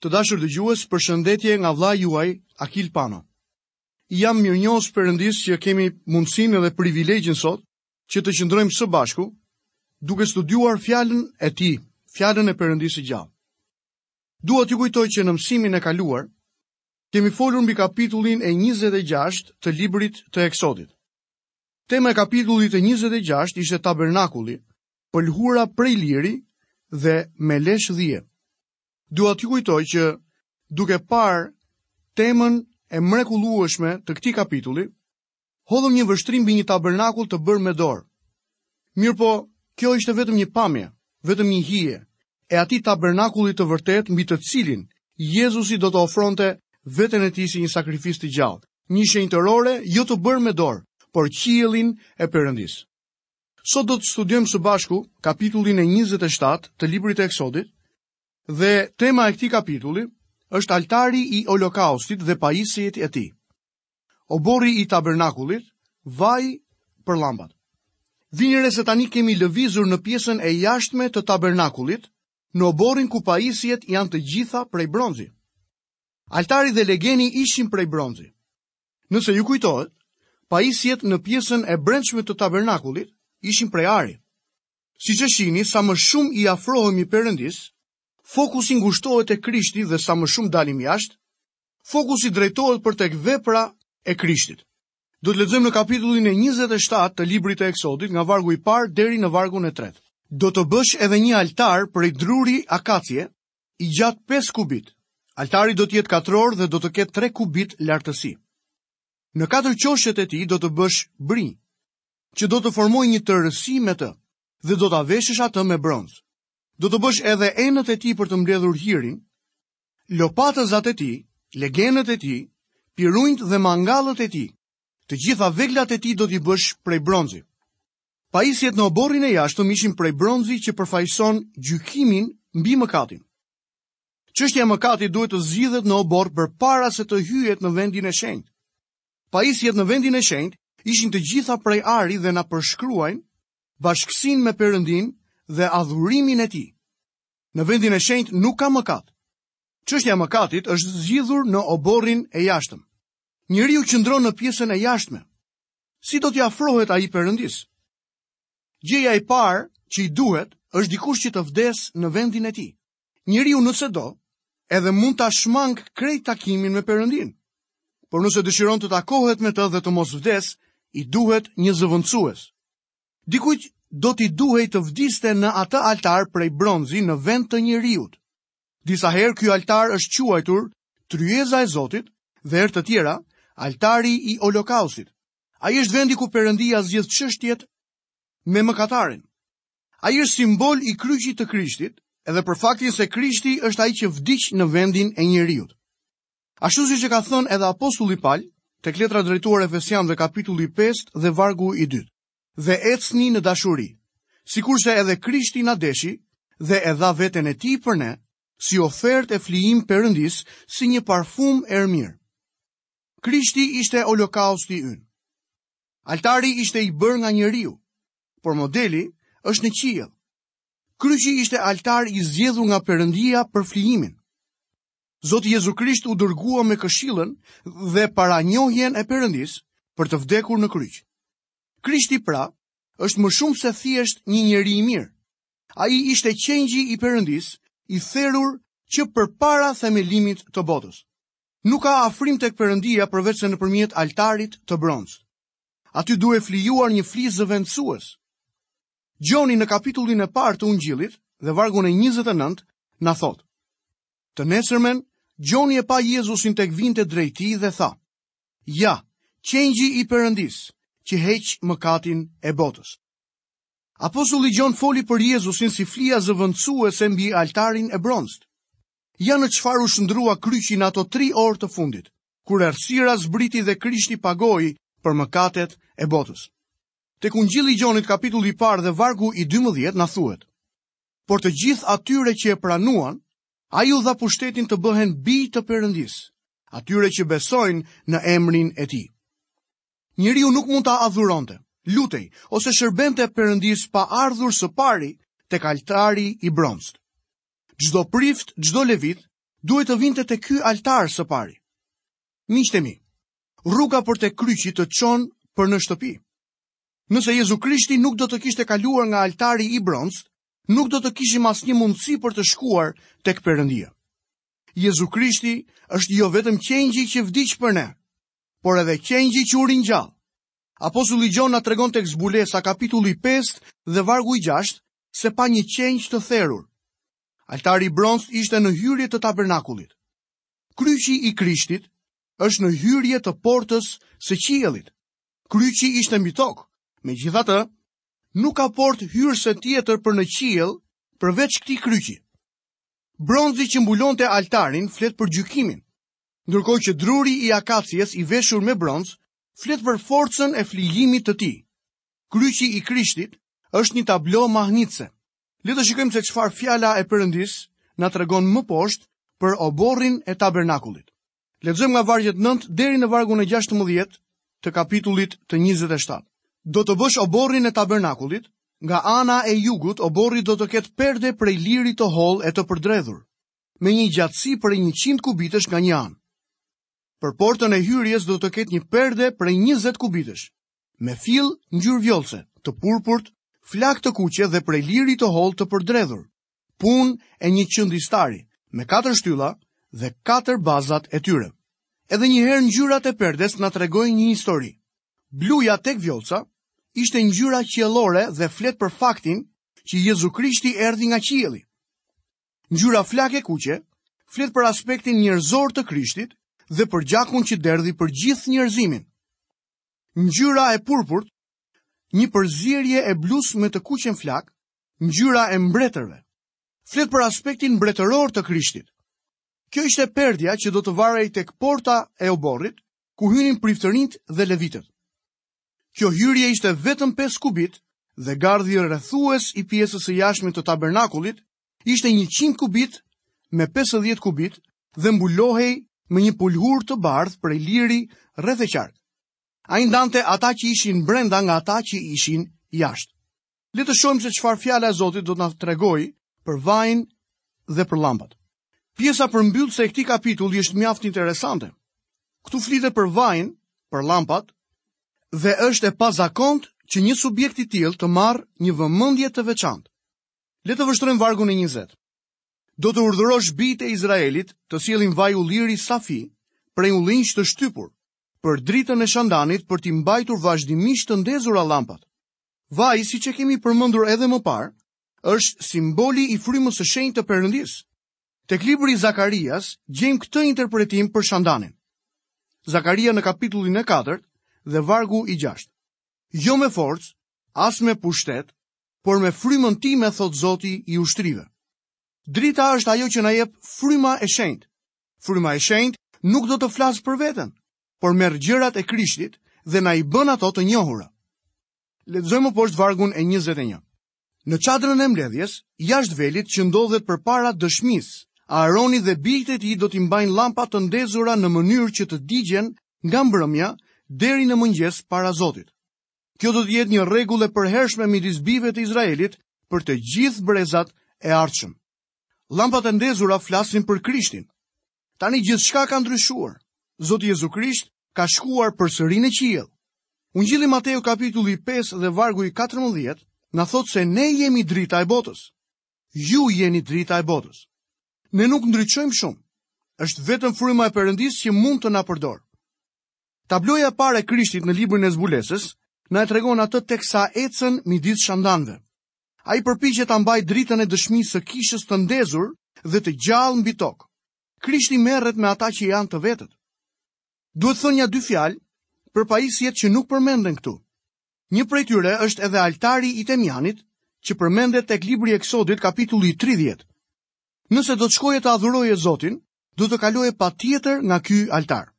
Të dashur dëgjues, përshëndetje nga vëllai juaj Akil Pano. I jam mirënjohës Perëndisë që kemi mundësinë dhe privilegjin sot që të qëndrojmë së bashku duke studiuar fjalën e Tij, fjalën e Perëndisë së gjallë. Dua t'ju kujtoj që në mësimin e kaluar kemi folur mbi kapitullin e 26 të librit të Eksodit. Tema e kapitullit të 26 ishte tabernakulli, pëlhura prej liri dhe me lesh dhie. Dua t'ju kujtoj që duke parë temën e mrekullueshme të këtij kapitulli, hodhëm një vështrim mbi një tabernakull të bërë me dorë. Mirëpo, kjo ishte vetëm një pamje, vetëm një hije e atij tabernakulli të vërtetë mbi të cilin Jezusi do të ofronte veten e tij si një sakrificë të gjallë, një shenjtërore jo të bërë me dorë, por qiellin e Perëndisë. Sot do të studiojmë së bashku kapitullin e 27 të librit të Eksodit dhe tema e këtij kapitulli është altari i holokaustit dhe pajisjet e tij. Oborri i tabernakullit, vaji për llambat. Vini re se tani kemi lëvizur në pjesën e jashtme të tabernakullit, në oborrin ku pajisjet janë të gjitha prej bronzi. Altari dhe legeni ishin prej bronzi. Nëse ju kujtohet, pajisjet në pjesën e brendshme të tabernakullit ishin prej ari. Siç e shihni, sa më shumë i afrohemi Perëndisë, fokusi ngushtohet te Krishti dhe sa më shumë dalim jashtë, fokusi drejtohet për tek vepra e Krishtit. Do të lexojmë në kapitullin e 27 të librit të Eksodit nga vargu i parë deri në vargun e tretë. Do të bësh edhe një altar prej druri akacie I gjatë 5 kubit. Altari do të jetë katror dhe do të ketë 3 kubit lartësi. Në katër qoshet e tij do të bësh brirë, që do të formojnë një tërësi me të dhe do ta veshësh atë me bronz. Do të bësh edhe enët e tij për të mbledhur hirin, lopatëzat e tij, legenët e tij, pirunjtë dhe mangallët e tij. Të gjitha veglat e tij do t'i bësh prej bronzi. Pajisjet në oborrin e jashtëm ishin prej bronzi që përfaqëson gjykimin mbi mëkatin. Çështja e mëkatit duhet të zgjidhet në oborr përpara se të hyhet në vendin e shenjtë. Pajisjet në vendin e shenjtë ishin të gjitha prej ari dhe na përshkruajnë bashkësinë me Perëndinë dhe adhurimin e tij. Në vendin e shenjtë nuk ka mëkat. Çështja e mëkatit është zgjidhur në oborrin e jashtëm. Njeriu qëndron në pjesën e jashtme. Si do t'i afrohet ai Perëndisë? Gjëja e parë që i duhet është dikush që të vdesë në vendin e tij. Njeriu nëse do, edhe mund ta shmangë krejt takimin me Perëndinë. Por nëse dëshiron të takohet me të dhe të mos vdesë, i duhet një zëvendësues. Dikujt do t'i duhej të vdiste në atë altar prej bronzi në vend të njeriut. Disa herë ky altar është quajtur tryeza e Zotit dhe herë të tjera altari i holokaustit. Ai është vendi ku Perëndia zgjidh çështjet me mëkatarin. Ai është simbol i kryqit të Krishtit edhe për faktin se Krishti është ai që vdiq në vendin e njeriut. Ashtu siç e ka thënë edhe apostulli Pal, tek letra drejtuar Efesianëve kapitulli 5 dhe vargu i dytë. dhe ecni në dashuri, sikurse edhe Krishti na deshi dhe e dha veten e tij për ne, si ofertë e flijim Perëndisë si një parfum erëmirë. Krishti ishte holokausti ynë. Altari ishte i bërë nga njeriu, por modeli është në qiell. Kryqi ishte altar i zgjedhur nga Perëndia për flijimin. Zoti Jezu Krisht u dërgua me këshillën dhe paranjohjen e Perëndisë për të vdekur në kryq. Krishti pra është më shumë se thjesht një njeri i mirë. Ai ishte qengji i Perëndisë, i therur që përpara themelimit të botës. Nuk ka afrim tek Perëndia përveçse nëpërmjet altarit të bronztë. Aty duhej flijuar një fli zëvendësues. Gjoni në kapitullin e parë të Ungjillit dhe vargun e 29 na thotë. Të nesërmen, Gjoni e pa Jezusin tek vinte drejt tij dhe tha, Ja, qengji i Perëndisë, që heq mëkatin e botës. Apostulli Gjon foli për Jezusin si flia zëvendësuese mbi altarin e bronztë. Ja në çfarë u shndrua kryqi në ato tri orë të fundit, kur errësira zbriti dhe Krishti pagoi për mëkatet e botës. Tek Ungjilli i Gjonit kapitulli i parë dhe vargu i 12 na thuhet: Por të gjithë atyre që e pranuan, Ai u dha pushtetin të bëhen bij të Perëndisë, atyre që besojnë në emrin e tij. Njeriu nuk mund ta adhuronte, lutej ose t'i shërbente Perëndisë pa ardhur së pari tek altari i bronztë. Çdo prift, çdo levit duhej të vinte tek ky altar së pari. Miqtë e mi, rruga për tek kryqi të çon për në shtëpi. Nëse Jezu Krishti nuk do të kishte kaluar nga altari i bronztë, nuk do të kishim asnjë mundësi për të shkuar tek Perëndia. Jezu Krishti është jo vetëm qengji që vdiq për ne, por edhe qengji që u ringjall. Apostulli Gjon na tregon tek Zbulesa kapitulli 5 dhe vargu i 6 se pa një qengj të therur. Altari i bronztë ishte në hyrje të tabernakullit. Kryqi i Krishtit është në hyrje të portës së qiellit. Kryqi ishte mbi tokë. Megjithatë, nuk ka portë hyrëse tjetër për në qiell përveç këtij kryqi. Bronzi që mbulonte altarin flet për gjykimin, ndërkohë që druri i akacies i veshur me bronz flet për forcën e flijimit të tij. Kryqi i Krishtit është një tablo mahnitëse. Le të shikojmë se çfarë fjala e Perëndisë na tregon më poshtë për oborrin e tabernakullit. Lexojmë nga vargjet 9 deri në vargun e 16 të kapitullit të 27. Do të bësh oborrin e tabernakullit, nga ana e jugut oborri do të ketë perde prej liri të hollë e të përdredhur, me një gjatësi prej 100 kubitësh nga një anë. Për portën e hyrjes do të ketë një perde prej 20 kubitësh, me fill ngjyrë vjollce, të purpurt, flakë të kuqe dhe prej liri të hollë të përdredhur. punë e një qëndistari me katër shtylla dhe katër bazat e tyre. Edhe një herë ngjyrat e perdes na tregojnë një histori. Bluja tek vjollca ishte ngjyra qiellore dhe flet për faktin që Jezu Krishti erdhi nga qielli. Ngjyra flakë e kuqe flet për aspektin njerëzor të Krishtit dhe për gjakun që derdhi për gjithë njerëzimin. Ngjyra e purpurt, një përzierje e blusë me të kuqen flakë, ngjyra e mbretërve. Flet për aspektin mbretëror të Krishtit. Kjo ishte perdja që do të varej tek porta e oborrit, ku hynin priftërinjtë dhe levitët. Kjo hyrje ishte vetëm 5 kubitë dhe gardhi rrethues i pjesës së jashtme të tabernakullit ishte 100 kubitë me 50 kubitë dhe mbulohej me një pëlhurë të bardhë prej liri rreth e qark. Ai ndante ata që ishin brenda nga ata që ishin jashtë. Le të shohim se çfarë fjala e Zotit do të na tregojë për vajin dhe për llampat. Pjesa përmbyllëse e këtij kapitulli është mjaft interesante. Këtu flitet për vajin, për llampat dhe është e pazakontë që një subjekt i tillë të marrë një vëmendje të veçantë. Le të vështrojmë vargun e 20. Do të urdhërosh bijtë e Izraelit të sjellin vaj ulliri safi prej ullinjsh të shtypur për dritën e shandanit për t'i mbajtur vazhdimisht të ndezura llampat. Vaji, siç e kemi përmendur edhe më parë, është simboli i frymës së shenjtë të Perëndisë. Tek libri i Zakarias gjejmë këtë interpretim për shandanin. Zakaria në kapitullin e 4 dhe vargu i 6. Jo me forcë, as me pushtet, por me frymën time thotë Zoti i ushtrive. Drita është ajo që na jep fryma e shenjtë. Fryma e shenjtë nuk do të flasë për veten, por merr gjërat e Krishtit dhe na i bën ato të njohura. Lexojmë poshtë vargun e 21. Në çadrën e mbledhjes, jashtë velit që ndodhet përpara dëshmisë, Aaroni dhe bijtë e tij do t'i mbajnë llampat të ndezura në mënyrë që të digjen nga mbrëmja deri në mëngjes para Zotit. Kjo do të jetë një rregull e përhershme midis bijve të Izraelit për të gjithë brezat e ardhshëm. Llampat e ndezura flasin për Krishtin. Tani gjithçka ka ndryshuar. Zoti Jezu Krisht ka shkuar përsëri në qiell. Ungjilli Mateu kapitulli 5 dhe vargu i 14 na thotë se ne jemi drita e botës. Ju jeni drita e botës. Ne nuk ndriçojmë shumë. Është vetëm fryma e Perëndisë që mund të na përdorë. Tabloja e parë e Krishtit në librin e Zbulesës na e tregon atë teksa ecën midis shandanëve. Ai përpiqet ta mbajë dritën e dëshmisë së kishës të ndezur dhe të gjallë mbi tokë. Krishti merret me ata që janë të vetët. Duhet thënë nja dy fjalë për pajisjet që nuk përmenden këtu. Një prej tyre është edhe altari i temjanit, që përmendet tek libri i Eksodit kapitulli 30. Nëse do të shkoje të adhuroje Zotin, do të kaloje patjetër nga ky altar.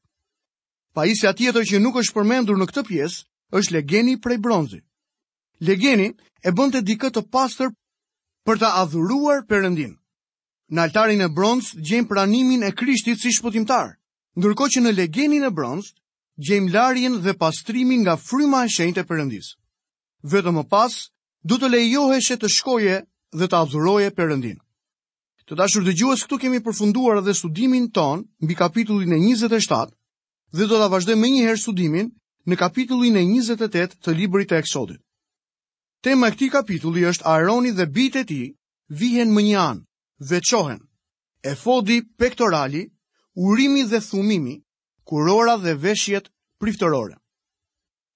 Pajisja tjetër që nuk është përmendur në këtë pjesë, është legeni prej bronzi. Legeni e bënte dikë të pastër për të adhuruar Perëndinë. Në altarin e bronztë gjejmë pranimin e Krishtit si shpëtimtar, ndërkohë që në legenin e bronztë gjejmë larjen dhe pastrimin nga fryma e shenjtë e Perëndisë. Vetëm më pas do të lejoheshe të shkoje dhe të adhuroje Perëndinë. Të dashur dëgjues, këtu kemi përfunduar edhe studimin tonë mbi kapitullin e 27 dhe do ta vazhdojmë menjëherë studimin në kapitullin e 28 të librit të Eksodit. Tema e këtij kapitulli është Aaroni dhe bijtë e tij vihen mënjanë, veçohen. Efodi, pektorali, urimi dhe thumimi, kurora dhe veshjet priftërore.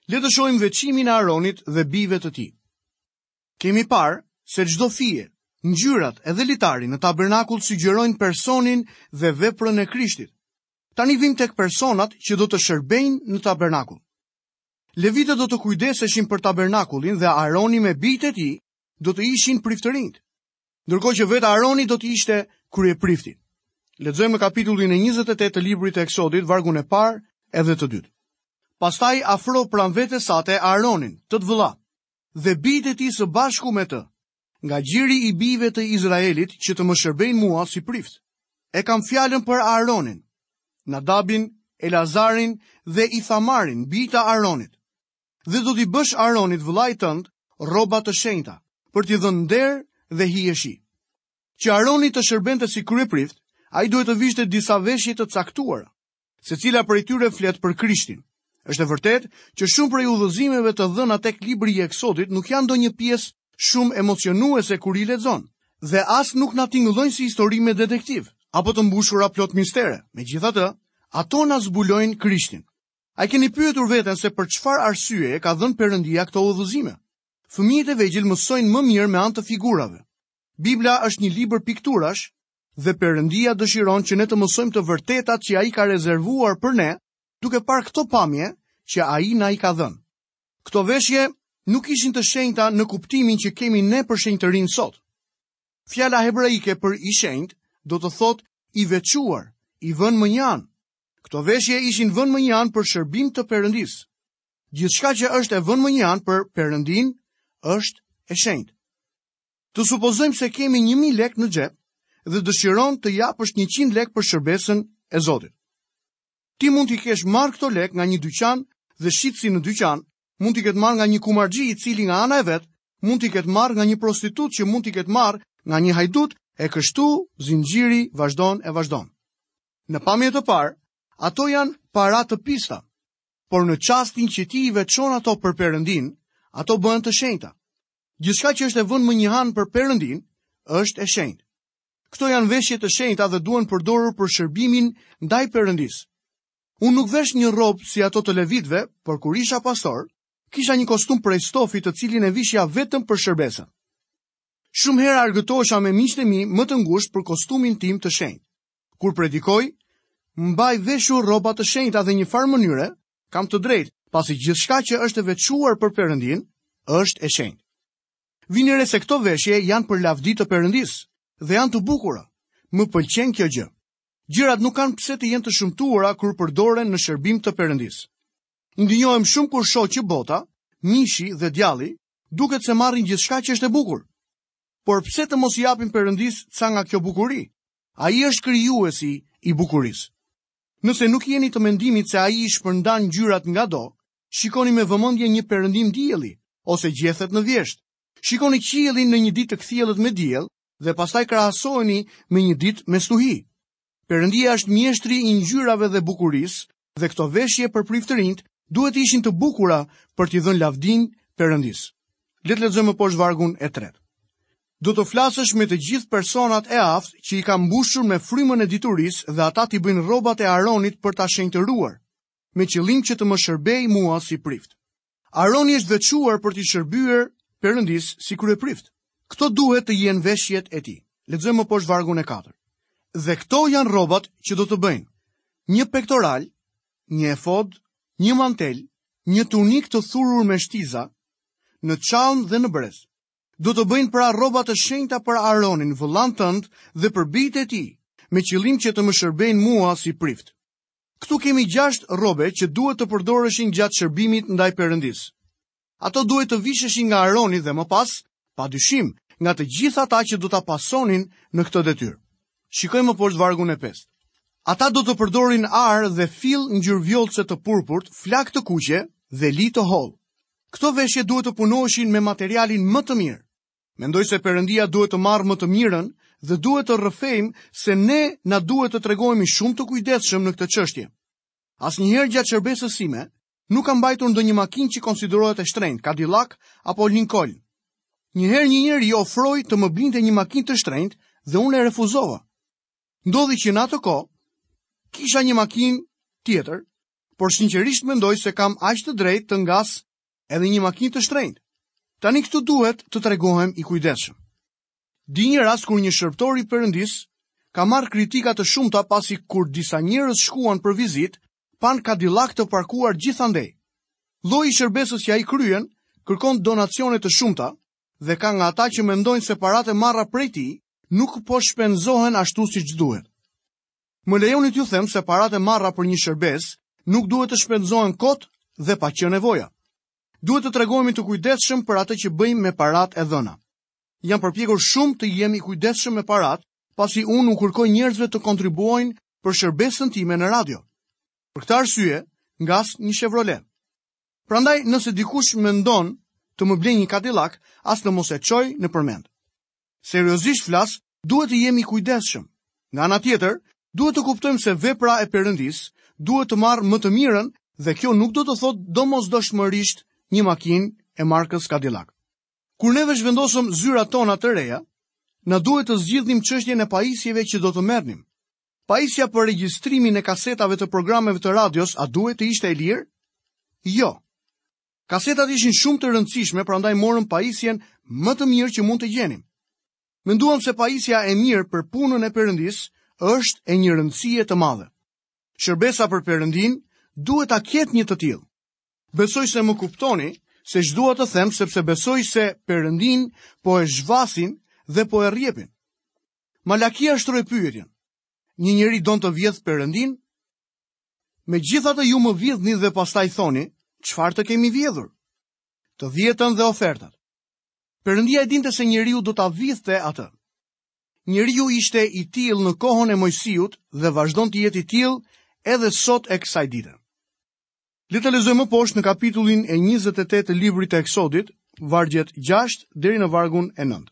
Le të shohim veçimin e Aaronit dhe bijve të tij. Kemi parë se çdo fije, ngjyrat edhe litari në tabernakull sugjerojnë personin dhe veprën e Krishtit. Tani vijmë tek personat që do të shërbejnë në tabernakull. Levitët do të kujdeseshin për tabernakullin dhe Aroni me bijtë e tij do të ishin priftërinjtë. Ndërkohë që vetë Aroni do të ishte kryeprifti. Lexojmë në kapitullin e 28 të librit të Eksodit, vargun e parë edhe të dytë. Pastaj afro pranë vetes sate Aronin, tët vëlla, dhe bijtë e tij së bashku me të, nga gjiri i bijve të Izraelit që të më shërbejnë mua si prift. E kam fjalën për Aaronin, Nadabin, Eleazarin dhe Ithamarin, bijtë e Aaronit. Dhe do t'i bësh Aaronit vëllait tënd rroba të shenjta, për t'i dhënë nder dhe hijeshi. Që Aaroni të shërbente si kryeprift, ai duhet të vishte disa veshje të caktuara. Secila prej tyre flet për Krishtin. Është e vërtetë që shumë prej udhëzimeve të dhëna tek libri i Eksodit nuk janë ndonjë pjesë shumë emocionuese kur i lexon dhe as nuk na tingëllojnë si histori me detektiv apo të mbushura plot mistere. Megjithatë, ato na zbulojnë Krishtin. A keni pyetur veten se për çfarë arsyeje i ka dhënë Perëndia këto udhëzime? Fëmijët e vegjël mësojnë më mirë me anë të figurave. Bibla është një libër pikturash Dhe Perëndia dëshiron që ne të mësojmë të vërtetat që ai ka rezervuar për ne, duke parë këto pamje që ai na i ka dhënë. Këto veshje nuk ishin të shenjta në kuptimin që kemi ne për shenjtërinë sot. Fjala hebraike për i shenjtë do të thotë i veçuar, i vënë mënjanë. Këto veshje ishin vënë mënjanë për shërbim të Perëndisë. Gjithçka që është e vënë mënjanë për Perëndinë është e shenjtë. Të supozojmë se kemi 1000 lekë në xhep dhe dëshiron të japësh 100 lekë për shërbesën e Zotit. Ti mund t'i kesh marrë këto lekë nga një dyqan dhe shitësi në dyqan, mund t'i ketë marrë nga një kumarxhi i cili nga ana e vet, mund t'i ketë marrë nga një prostitutë që mund t'i ketë marrë nga një hajdut e kështu zinxhiri vazhdon e vazhdon. Në pamje të parë, ato janë para të pista, por në çastin që ti i veçon ato për Perëndinë, ato bëhen të shenjta. Gjithçka që është e vënë mënjanë për Perëndinë është e shenjtë. Këto janë veshje të shenjta dhe duhen përdorur për shërbimin ndaj Perëndisë. Unë nuk vesh një rrobë si ato të levitëve, por kur isha pastor, kisha një kostum prej stofi të cilin e vishja vetëm për shërbesën. Shumë herë argëtohesha me miqtë e mi më të ngushtë për kostumin tim të shenjtë. Kur predikoj, mbaj veshur rroba të shenjta dhe në një farë mënyre, Kam të drejtë, pasi gjithçka që është e veçuar për Perëndinë është e shenjtë. Vini re se këto veshje janë për lavdi të Perëndisë dhe janë të bukura. Më pëlqen kjo gjë. Gjërat nuk kanë pse të jenë të shëmtuara kur përdoren në shërbim të Perëndisë. Indinjohem shumë kur shoh që bota, mishi dhe djalli duket se marrin gjithçka që është e bukur. Por pse të mos i japim Perëndisë ca nga kjo bukuri? Ai është krijuesi i bukurisë. Nëse nuk jeni të mendimit se ai i shpërndan ngjyrat ngado, shikoni me vëmendje një perëndim dielli ose gjethet në vjeshtë. Shikoni qiellin në një ditë të kthjellët me diell dhe pastaj krahasojeni me një ditë me stuhi. Perëndia është mjeshtri i ngjyrave dhe bukurisë dhe këto veshje për priftërinjtë duhet të ishin të bukura për t'i dhënë lavdinë Perëndisë. Le të lexojmë më poshtë vargun e tretë. Do të flasësh me të gjithë personat e aftë që i kam mbushur me frymën e diturisë dhe ata t'i bëjnë rrobat e Aronit për ta shenjtëruar, me qëllim që të më shërbejë mua si prift. Aroni është veçuar për t'i shërbyer Perëndisë si kryeprift. Këto duhet të jenë veshjet e tij. Lexojmë më poshtë vargun e katër. Dhe këto janë rrobat që do të bëjnë: një pektoral, një efod, një mantel, një tunikë të thurur me shtiza, një çallmë dhe një brez. do të bëjnë pra rroba të shenjta për Aronin, vëllanë tënd dhe për bijtë e tij, me qëllim që të më shërbejnë mua si prift. Këtu kemi gjashtë rrobe që duhet të përdoreshin gjatë shërbimit ndaj Perëndisë. Ato duhet të visheshin nga Aroni dhe më pas, pa dyshim, nga të gjithë ata që do ta pasonin në këtë detyrë. Shikojmë më poshtë vargun e 5. Ata do të përdorin ar dhe fill ngjyrë vjollce të purpurt, flakë të kuqe dhe li të hollë. Këto veshje duhet të punoheshin me materialin më të mirë. Mendoj se Perëndia duhet të marrë më të mirën dhe duhet të rrëfejmë se ne na duhet të tregohemi shumë të kujdesshëm në këtë çështje. Asnjëherë gjatë shërbesës sime nuk kam mbajtur ndonjë makinë që konsiderohet e shtrenjtë, Cadillac apo Lincoln. Një herë një njeri ofroi të më blinte një makinë të shtrenjtë dhe unë e refuzova. Ndodhi që në atë kohë kisha një makinë tjetër por sinqerisht mendoj se kam aq të drejtë të ngas edhe një makinë të shtrenjtë. Tani këtu duhet të tregohem i kujdesshëm. Di një rast kur një shërbëtor i Perëndisë ka marrë kritika të shumta pasi kur disa njerëz shkuan për vizitë, panë Cadillac të parkuar gjithandej. Lloji i shërbesës që ai kryen kërkon donacione të shumta dhe ka nga ata që mendojnë se paratë e marra prej tij nuk po shpenzohen ashtu siç duhet. Më lejoni t'ju them se paratë e marra për një shërbesë nuk duhet të shpenzohen kot dhe pa qenë nevoja. Duhet të tregohemi të kujdesshëm për atë që bëjmë me paratë e dhëna. Jam përpjekur shumë të jem i kujdesshëm me paratë, pasi unë u kërkoj njerëzve të kontribuojnë për shërbesën time në radio. Për këtë arsye, ngas një Chevrolet. Prandaj, nëse dikush mendon të më blejë një Cadillac, as të mos e çojë nëpër mend. Seriozisht flas, duhet të jem i kujdesshëm. Nga ana tjetër, duhet të kuptojmë se vepra e Perëndisë duhet të marrë më të mirën dhe kjo nuk do të thotë domosdoshmërisht një makinë e markës Cadillac. Kur neve zhvendosëm zyrat tona të reja, na duhet të zgjidhnim çështjen e pajisjeve që do të merrnim. Pajisja për regjistrimin e kasetave të programeve të radios a duhet të ishte e lirë? Jo. Kasetat ishin shumë të rëndësishme, prandaj morëm pajisjen më të mirë që mund të gjenim. Menduam se pajisja e mirë për punën e Perëndisë është e një rëndësie të madhe. Shërbesa për Perëndinë duhet ta ketë një të tillë. Besoj se më kuptoni se ç'dua të them sepse besoj se Perëndinë po e zhvasin dhe po e rrjepin. Malakia shtroi pyetjen: Një njeri don të vjedhë Perëndinë? Megjithatë ju më vidhni dhe pastaj thoni, çfarë të kemi vjedhur? Të dhjetën dhe ofertat. Perëndia e dinte se njeriu do ta vidhte atë. Njeriu ishte i tillë në kohën e Moisiut dhe vazhdon të jetë i tillë edhe sot e kësaj dite. Le të lexojmë më poshtë në kapitullin e 28 të librit të Eksodit, vargjet 6 deri në vargun e 9.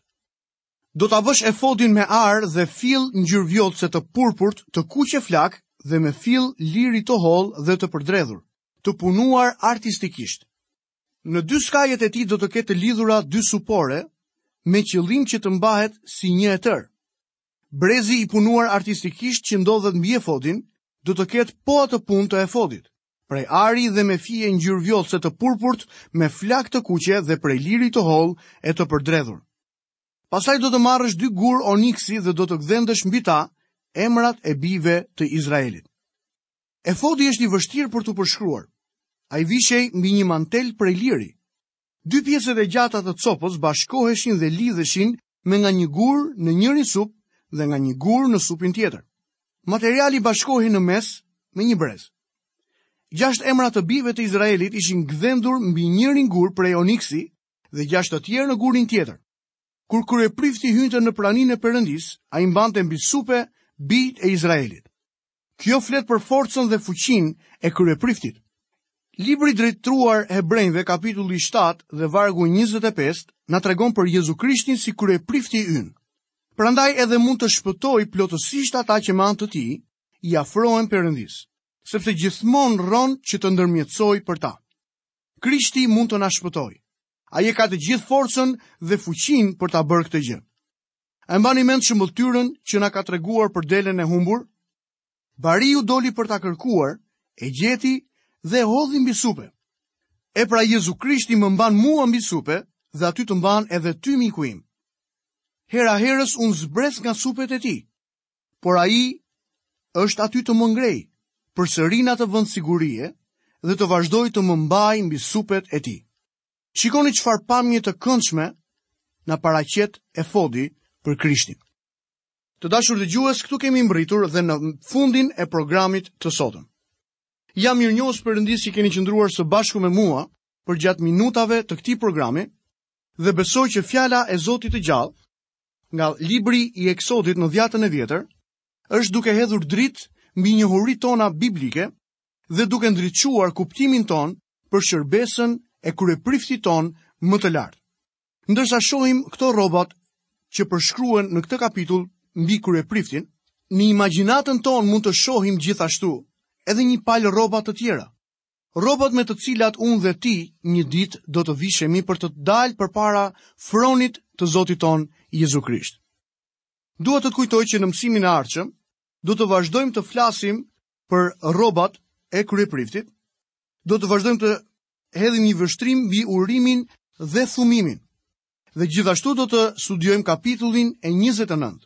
Do ta bësh efodin me ar dhe fill ngjyrë vjollce të purpurt, të kuqe flakë dhe me fill liri të hollë dhe të përdredhur, të punuar artistikisht. Në dy skajet e tij do të ketë të lidhura dy supore me qëllim që të mbahet si një e tërë. Brezi i punuar artistikisht që ndodhet mbi efodin do të ketë po atë punë të efodit, prej ari dhe me fije ngjyrë vjollce të purpurt me flakë të kuqe dhe prej liri të hollë e të përdredhur. Pastaj do të marrësh dy gurë oniksi dhe do të gdhendësh mbi ta emrat e bijve të Izraelit. Efodi është i vështirë për t'u përshkruar. Ai vishej mbi një mantel prej liri. Dy pjesët e gjata të copës bashkoheshin dhe lidheshin me nga një gur në njërin sup dhe nga një gur në supin tjetër. Materiali bashkohej në mes me një brez. Gjashtë emra të bijve të Izraelit ishin gdhendur mbi njërin gur prej oniksi dhe gjashtë të tjerë në gurin tjetër. Kur kryeprifti hynte në praninë e Perëndisë, ai mbante mbi supe bijtë e Izraelit. Kjo flet për forcën dhe fuqinë e kryepriftit. Libri i drejtuar Hebrenjve, kapitulli 7 dhe vargu 25 na tregon për Jezu Krishtin si kryeprifti ynë. Prandaj edhe mund të shpëtojë plotësisht ata që me anë të tij i afrohen Perëndisë, sepse gjithmonë rron që të ndërmjetësojë për ta. Krishti mund të na shpëtojë. Ai e ka të gjithë forcën dhe fuqinë për ta bërë këtë gjë. A e mbani mend shëmbëlltyrën që na ka treguar për delën e humbur? Bariu doli për ta kërkuar, e gjeti dhe e hodhi mbi supe. E pra Jezu Krishti më mban mua mbi supe dhe aty të mban edhe ty miku im. Hera herës unë zbres nga supet e tij. por ai është aty të më ngrejë përsëri në atë vend sigurie dhe të vazhdoj të më mbajë mbi supet e tij. Shikoni çfarë pamje të këndshme na paraqet efodi për Krishtin. Të dashur dëgjues, këtu kemi mbërritur dhe në fundin e programit të sotëm. Jam mirënjohës Perëndisë që keni qëndruar së bashku me mua përgjatë minutave të këtij programi dhe besoj që fjala e Zotit të gjallë Nga libri i Eksodit në Dhiatën e Vjetër është duke hedhur dritë mbi njohuritë tona biblike dhe duke ndriçuar kuptimin tonë për shërbesën e kryepriftit tonë më të lartë. Ndërsa shohim këto rrobat që përshkruhen në këtë kapitull mbi kryepriftin, në imagjinatën tonë mund të shohim gjithashtu edhe një palë rroba të tjera. Rrobat me të cilat unë dhe ti një ditë do të vishemi për të dalë përpara fronit të Zotit tonë Jezu Krisht. Dua të të kujtoj që në mësimin e ardhshëm do të vazhdojmë të flasim për rrobat e kryepriftit. Do të vazhdojmë të hedhim një vështrim mbi urimin dhe thumimin. Dhe gjithashtu do të studiojmë kapitullin e 29,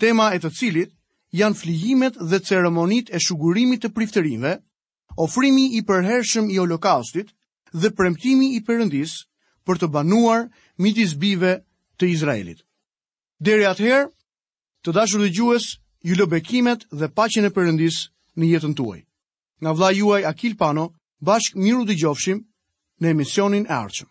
tema e të cilit janë flijimet dhe ceremonitë e shugurimit të priftërinjve Ofrimi i përhershëm i Holokaustit dhe premtimi i Perëndisë për të banuar midis bijve të Izraelit. Deri atëherë, të dashur dëgjues, ju lë bekimet dhe paqen e Perëndisë në jetën tuaj. Nga vëllai juaj Akil Pano, bashkë mirudëgjofshim në emisionin e ardhshëm.